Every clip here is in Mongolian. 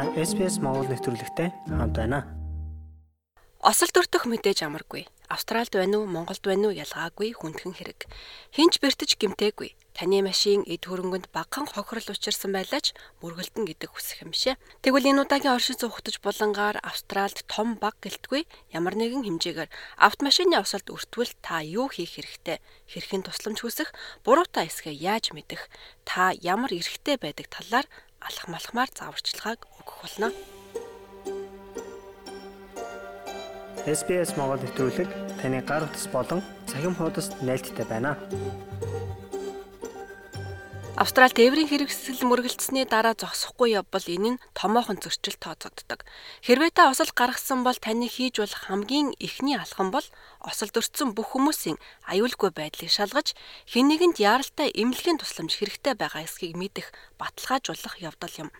Та SPS Монгол нэвтрүүлэгтэй хамт байна. Осол дөртөх мэдээж амаргүй. Австралид байна уу, Монголд байна уу ялгаагүй хүндхэн хэрэг. Хинч бэртэж гимтээгүй. Таны машин эд хөрөнгөнд багахан хохирол учирсан байлаач мөргөлдөн гэдэг хүсэх юм шээ. Тэгвэл энэ удаагийн оршин суугтаж булангаар Австралид том баг гэлтгүй ямар нэгэн хэмжээгээр автомашины осолд өртвөл та юу хийх хэрэгтэй? Хэрхэн тусламж хүсэх, буруутай эсгээ яаж мэдэх, та ямар эрхтэй байдаг талаар алах малхмаар зааварчилгааг өгөх болно. SBS Монгол нэвтрүүлэг таны гар утас болон цахим хуудасд нийлдэхтэй байна. Австрал тээврийн хэрэгсэл мөргөлдсөний дараа зогсохгүй явбал энэ нь томоохон зөрчил тооцогддог. Хэрвээ та осол гаргасан бол таны хийж болох хамгийн ихний алхам бол осолд өртсөн бүх хүмүүсийн аюулгүй байдлыг шалгаж хэн нэгэнд яаралтай эмнэлгийн тусламж хэрэгтэй байгаа эсхийг мэдэх баталгаажуулах явдал юм.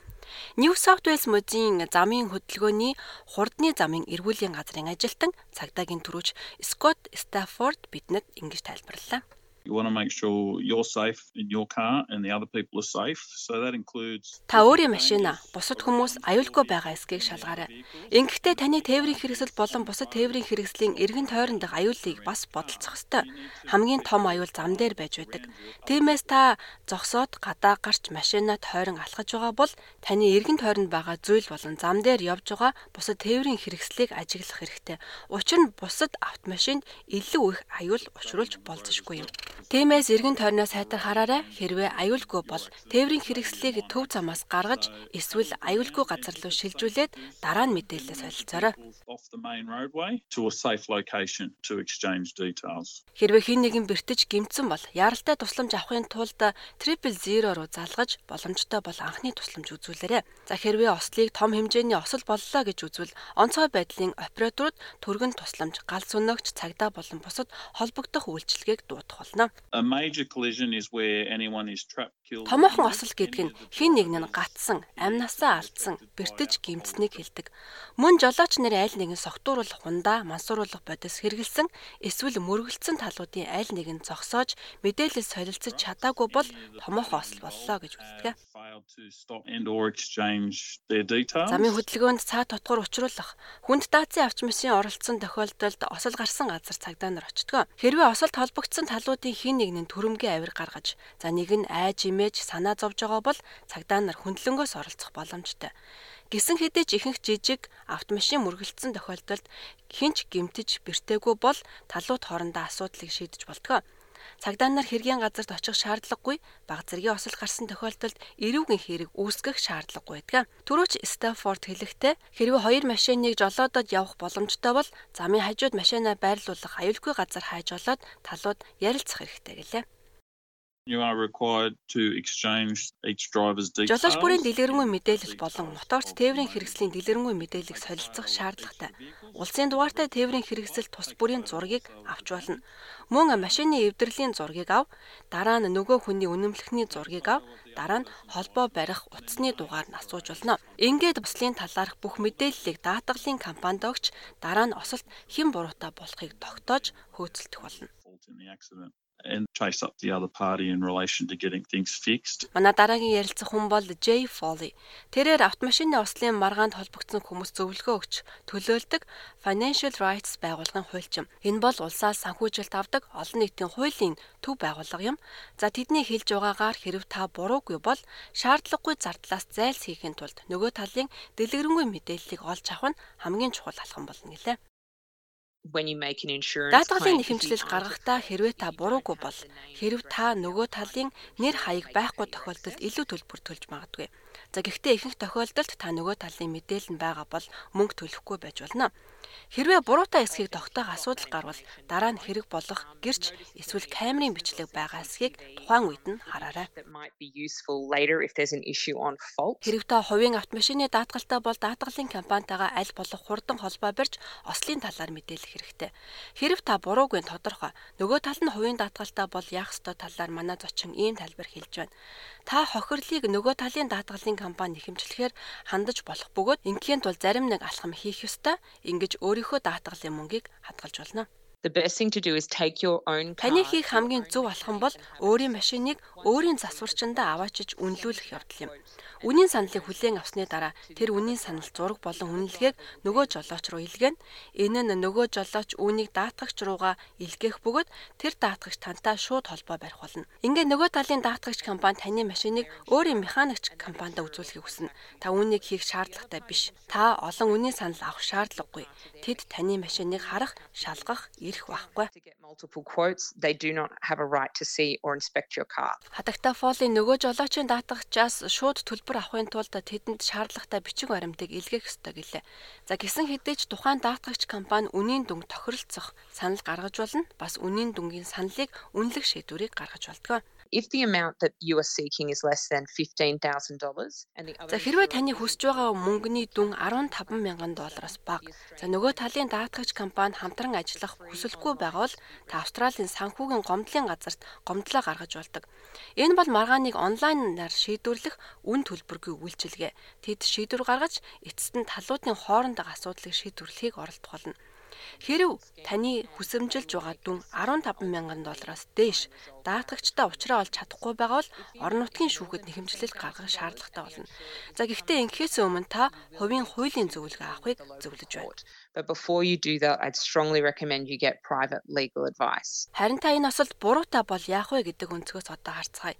New South Wales мужийн замын хөдөлгөөний хурдны замын эргүүлийн газрын ажилтан цагдаагийн түрүүч Scott Stafford бидэнд ингэж тайлбарллаа. You want to make sure you're safe in your car and the other people are safe. So that includes Та өөрийн машина бусад хүмүүс аюулгүй байгаа эсгийг шалгаарай. Ингэхдээ таны тээврийн хэрэгсэл болон бусад тээврийн хэрэгслийн эргэн тойрон дах аюулыг бас бодолцох ёстой. Хамгийн том аюул зам дээр байж байдаг. Тиймээс та зогсоод гадаа гарч машинаа тойрон алхаж байгаа бол таны эргэн тойронд байгаа зүйл болон зам дээр явж байгаа бусад тээврийн хэрэгслийг ажиглах хэрэгтэй. Учир нь бусад автомашинд илүү их аюул учруулж болзошгүй юм. Тиймээс эргэн тойрноос хайтар хараарай. Хэрвээ аюулгүй бол тээврийн хэрэгслийг төв замаас гаргаж эсвэл аюулгүй газар руу шилжүүлээд дараа нь мэдээлэлээ солилцоорой. Хэрвээ хин нэгэн бэртэж гимцэн бол яралтай тусламж авахын тулд triple zero руу залгаж боломжтой бол анхны тусламж үзүүлээрэй. За хэрвээ ослыг том хэмжээний осол боллоо гэж үзвэл онцгой байдлын операторууд түргэн тусламж, галз өнөөгч, цагдаа болон бусад холбогдох үйлчилгээг дуудах болно. A major collision is where anyone is trapped Томоохон осол гэдэг нь хин нэг нь гатсан, амнасаа алдсан, бэртэж гимцнийг хэлдэг. Мөн жолооч нар аль нэгэн согтууруулах хундаа, мансууруулах бодис хэрэгэлсэн эсвэл мөргөлдсөн талуудын аль нэг нь зогсоож мэдээлэл солилцож чадаагүй бол томоохон осол боллоо гэж үздэг. Замын хөдөлгөөнд цаа тутгуур учруулах, хүнд даацын авч машин оролцсон тохиолдолд осол гарсан газар цагдаа нар очтгоо. Хэрвээ осолд холбогдсон талуудын хин нэг нь төрөмгийн авир гаргаж, за нэг нь айж имэж санаа зовж байгаа бол цагдаа нар хөндлөнгөөс оролцох боломжтой. Гисэн хэдий ч ихэнх жижиг автомашин мөргөлдсөн тохиолдолд хинч гимтэж бэртээгүй бол талууд хоорондоо асуудлыг шийдэж болтгоо. Цагдаа нар хэргийн газарт очих шаардлагагүй, баг зэргийн осол гарсан тохиолдолд эрүүгийн хэрэг үүсгэх шаардлагагүй байдаг. Төрөөч Стаффорд хэлэхдээ хэрвээ хоёр машиныг жолоодод явах боломжтой бол замын хажууд машинаа байрлуулах аюулгүй газар хайж олоод талууд ярилцах хэрэгтэй гэлээ. Жолооч бүрийн дэлгэрэнгүй мэдээлэл болон моторт тээврийн хэрэгслийн дэлгэрэнгүй мэдээллийг солилцох шаардлагатай. Улсын дугаартай тээврийн хэрэгсэл тус бүрийн зургийг авч болно. Мөн машины эвдэрлийн зургийг ав, дараа нь нөгөө хүний үнэмлэхний зургийг ав, дараа нь холбоо барих утасны дугаар нь асууж болно. Ингээд буслын талаарх бүх мэдээллийг даатгалын компанид өгч дараа нь осолт хэн буруутай болохыг тогтоож хөөцөлдөх болно and chase up the other party in relation to getting things fixed. Манай дараагийн ярилцах хүн бол Jay Foley. Тэрээр автомашины ослын маргаанд холбогдсон хүмүүс зөвлөгөө өгч төлөөлдөг Financial Rights байгууллагын хуульчин. Энэ бол улсаас санхүүжилт авдаг олон нийтийн хуулийн төв байгууллага юм. За тэдний хэлж байгаагаар хэрв та буруугүй бол шаардлагагүй зардлаас зайлсхийхийн тулд нөгөө талын дэлгэрэнгүй мэдээллийг олж авах нь хамгийн чухал алхам болно гэлээ. Даатгалын нэхэмжлэл гаргахдаа хэрвээ та буруугүй бол хэрв та нөгөө талын нэр хаяг байхгүй тохиолдолд илүү төлбөр төлж магадгүй. За гэхдээ ихэнх тохиолдолд та нөгөө талын мэдээлэл нь байгаа бол мөнгө төлөхгүй байж болно. Хэрвээ буруутай эсхийг тогтоох асуудал гарвал дараа нь хэрэг болох гэрч эсвэл камерын бичлэг байгаа эсхийг тухайн үед нь хараарай. Хэрв та хувийн автомашины даатгалтай бол даатгалын компанитайгаа аль болох хурдан холбоо барьж ослын талаар мэдээлэх хэрэгтэй. Хэрв та буруугүй тодорхой нөгөө тал нь хувийн даатгалтай бол яах ёстой талаар манай зочин ийм тайлбар хэлж байна. Та хохирлыг нөгөө талын даатгалын компани нэхэмжлэхээр хандаж болох бөгөөд ингийн тул зарим нэг алхам хийх ёстой. Ингэж өөрийнхөө даатгалын мөнгийг хадгалж болно. The best thing to do is take your own Таны хийх хамгийн зөв алхам бол өөрийн машиныг өөрийн засварчиндаа аваачиж үнэлүүлэх явдал юм. Үнийн саналыг хүлээн авсны дараа тэр үнийн санал зураг болон үнэлгээг нөгөө жолооч руу илгээнэ. Энэ нь нөгөө жолооч үүнийг даатгагч руугаа илгээх бөгөөд тэр даатгагч тантай шууд холбоо барих болно. Ингээ нөгөө талын даатгагч компани таны машиныг өөрийн механикч компанид үзүүлэхийг хүснэ. Та үүнийг хийх шаардлагатай биш. Та олон үнийн санал авах шаардлагагүй. Тэд таны машиныг харах, шалгах, ирэх байхгүй. Хадагта фолийн нөгөө жолоочийн даатгагчаас шууд төлбөр авахын тулд тэдэнд шаардлагатай бичиг баримтыг илгээх ёстой гэлээ. За гисэн хэдий ч тухайн даатгагч компани үнийн дүнг тохиролцох санал гаргаж болно. Бас үнийн дүнгийн саналыг үнэлэх шийдвэрийг гаргаж болтгоо if the amount that you are seeking is less than $15,000 and the other За хэрвээ таны хүсэж байгаа мөнгөний дүн 15 мянган доллароос бага. За нөгөө талын даатгагч компани хамтран ажиллах хүсэлгүй байгаа бол та Австралийн санхүүгийн гомдлын газарт гомдлоо гаргаж болдог. Энэ бол маргааныг онлайнаар шийдвэрлэх үн төлбөргүй үйлчилгээ. Тэд шийдвэр гаргаж эцэст нь талуудын хоорондох асуудлыг шийдвэрлэхийг оролдох болно. Хэрв таны хүсэмжилж байгаа дүн 15 мянган доллараас дээш даатгагчтай уулзраа олж чадахгүй байгаа бол орон нутгийн шүүхэд нэхэмжлэл гаргах шаардлагатай болно. За гэхдээ ингэхээс өмнө та хувийн хуулийн зөвлөгөө авахыг зөвлөж байна. But before you do that, I'd strongly recommend you get private legal advice. Харин та энэ осолд буруутай бол яах вэ гэдэг өнцгөөс одоо харцгаая.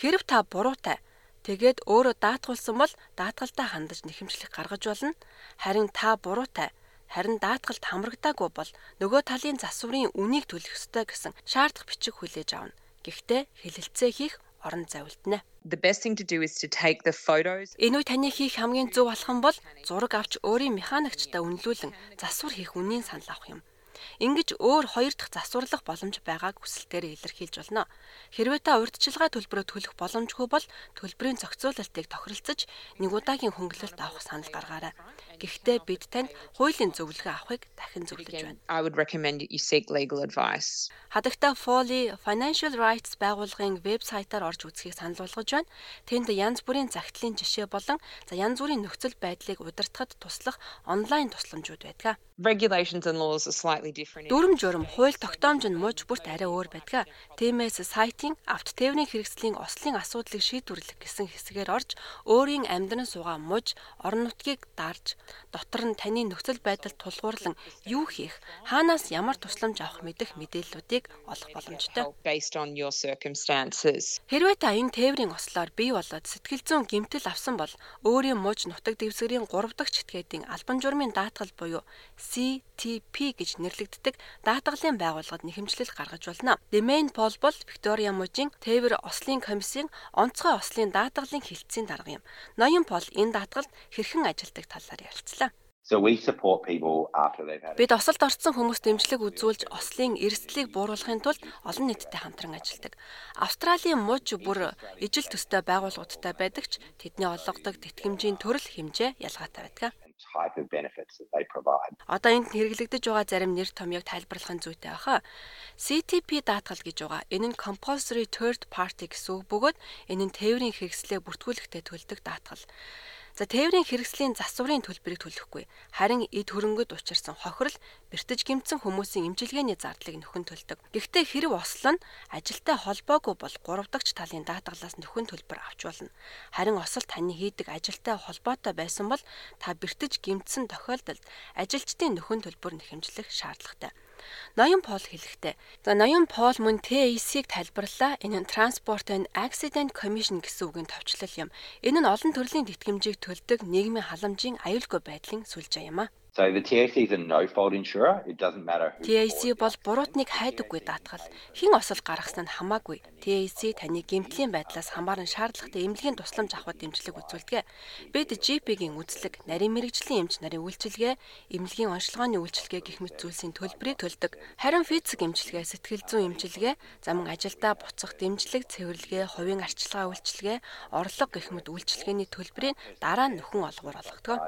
Хэрв та буруутай тэгээд өөрөө даатгуулсан бол даатгалтай хандаж нэхэмжлэх гаргаж болно. Харин та буруутай харин даатгалд хамрагдаагүй бол нөгөө талын засварын үнийг төлөх ёстой гэсэн шаардах бичиг хүлээж авна. Гэхдээ хэлэлцээ хийх орон завилдана. The best thing to do is to take the photos. Энэ үе таны хийх хамгийн зөв алхам бол зураг авч өөрийн механикчтай үнэлүүлэн засвар хийх үнийн санал авах юм. Ингиж өөр хоёр дахь засварлах боломж байгааг хүсэлтээр илэрхийлж болно. Хэрвээ та урьдчилгаа төлбөрөө төлөх боломжгүй бол төлбөрийн зохицуулалтыг тохиролцож нэг удаагийн хөнгөлөлт авах санал гаргаарай. Гэхдээ бид танд хуулийн зөвлөгөө авахыг дахин зөвлөж байна. I would recommend you seek legal advice. Хадагта Foley Financial Rights байгууллагын вебсайтаар орж үзхийг санал болгож байна. Тэнд янз бүрийн загтлын жишээ болон за янз бүрийн нөхцөл байдлыг удирдахад туслах онлайн тусламжууд байдаг. Regulations and laws are slightly different. Дүрм журм хууль тогтоомж нь мууч бүрт арай өөр байдаг. Тиймээс сайтын авто тээврийн хэрэгслийн ослын асуудлыг шийдвэрлэх гэсэн хэсгээр орж өөрийн амьдран суугаа мууж орон нутгийг дарж дотор нь таны нөхцөл байдалд тулгуурлан юу хийх, хаанаас ямар тусламж авах мэдэх мэдээллүүдийг олох боломжтой. Хэрвээ та энэ тээврийн ослоор бий болоод сэтгэл зүйн гэмтэл авсан бол өөрийн мууж нутаг дэвсгэрийн 3 дахь чэтгээдийн албан журмын даатгал буюу CTP гэж нэрлэгддэг даатгалын байгууллагад нэхэмжлэл гаргаж болно. Domain Poll бол Виктория мужийн тээвэр ослын комиссийн онцгой ослын даатгалын хилцээний дарга юм. Ноён Пол энэ даатгалд хэрхэн ажилдаг талаар ярилцлаа. So we support people after they've had Бид осолд орсон хүмүүст дэмжлэг үзүүлж ослын эрсдлийг бууруулахын тулд олон нийтэд хамтран ажилладаг. Австралийн мууч бүр ижил төстэй байгууллагуудтай байдаг ч тэдний олгодог тэтгэмжийн төрөл хэмжээ ялгаатай байдаг. Одоо энд хэрэглэгдэж байгаа зарим нэр томьёог тайлбарлахын зүйтэй баха. CTP даатгал гэж байгаа. Энэ нь compulsory third party гэсэн үг бөгөөд энэ нь тээврийн хэрэгслээ бүртгүүлэхтэй төлдөг даатгал. За тээврийн хэрэгслийн засварын төлбөрийг төлөхгүй харин эд хөрөнгөд учирсан хохирол бэртэж гимцэн хүмүүсийн имчилгээний зардлыг нөхөн төлдөг. Гэхдээ хэрэг ослон ажилтай холбоогүй бол 3 дахь талын даатгалаас нөхөн төлбөр авч болно. Харин осол таны хийдэг ажилтай холбоотой байсан бол та бэртэж гимцсэн тохиолдолд ажилчдын нөхөн төлбөр нэхэмжлэх шаардлагатай. Ноён Пол хэлэхдээ за Ноён Пол мөн TAC-г тайлбарлаа. Энэ нь Transport and Accident Commission гэсэн үгийн товчлол юм. Энэ нь олон төрлийн тэтгэмжийг төлдөг нийгмийн халамжийн аюулгүй байдлын сүлжээ юм а. So the TAC is a no fault insurer. It doesn't matter who. TAC бол буруутныг хайдаггүй даатгал. Хэн осол гаргасан нь хамаагүй. TAC таны гэмтлийн байдлаас хамааран шаардлагатай эмнэлгийн тусламж авахд дэмжлэг үзүүлдэг. Бид GP-гийн үзлэг, нарийн мэрэгжлийн эмч нарын үйлчилгээ, эмнэлгийн онцлогооны үйлчилгээ гэх мэт зүйлсийн төлбөрийг төлдөг. Харин физик эмчилгээ, сэтгэл зүйн эмчилгээ, замун ажилдаа буцах дэмжлэг, цэвэрлэгээ, хувийн арчилгаа үйлчилгээ, орлого гэх мэт үйлчилгээний төлбөрийг дараа нь нөхөн олгоор олгодог.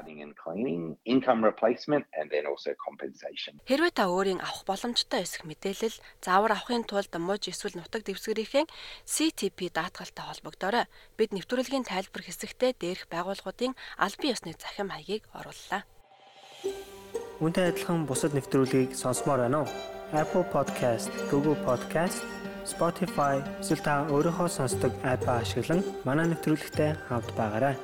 Income replacement replacement and then also compensation. Хэрвээ та өөрийн авах боломжтой эсэх мэдээлэл заавар авахын тулд мууж эсвэл нутаг дэвсгэрийн CTP даатгалтай холбогдорой. Бид нэвтрүүлгийн тайлбар хэсэгтээ дээрх байгууллагуудын албан ёсны захим хаягийг орууллаа. Үүнтэй адилхан бусад нэвтрүүлгийг сонсомоор байна уу? Apple Podcast, Google Podcast, Spotify эсвэл та өөрийнхөө сонсдог апп ашиглан манай нэвтрүүлэгтэй хавд байгаарай.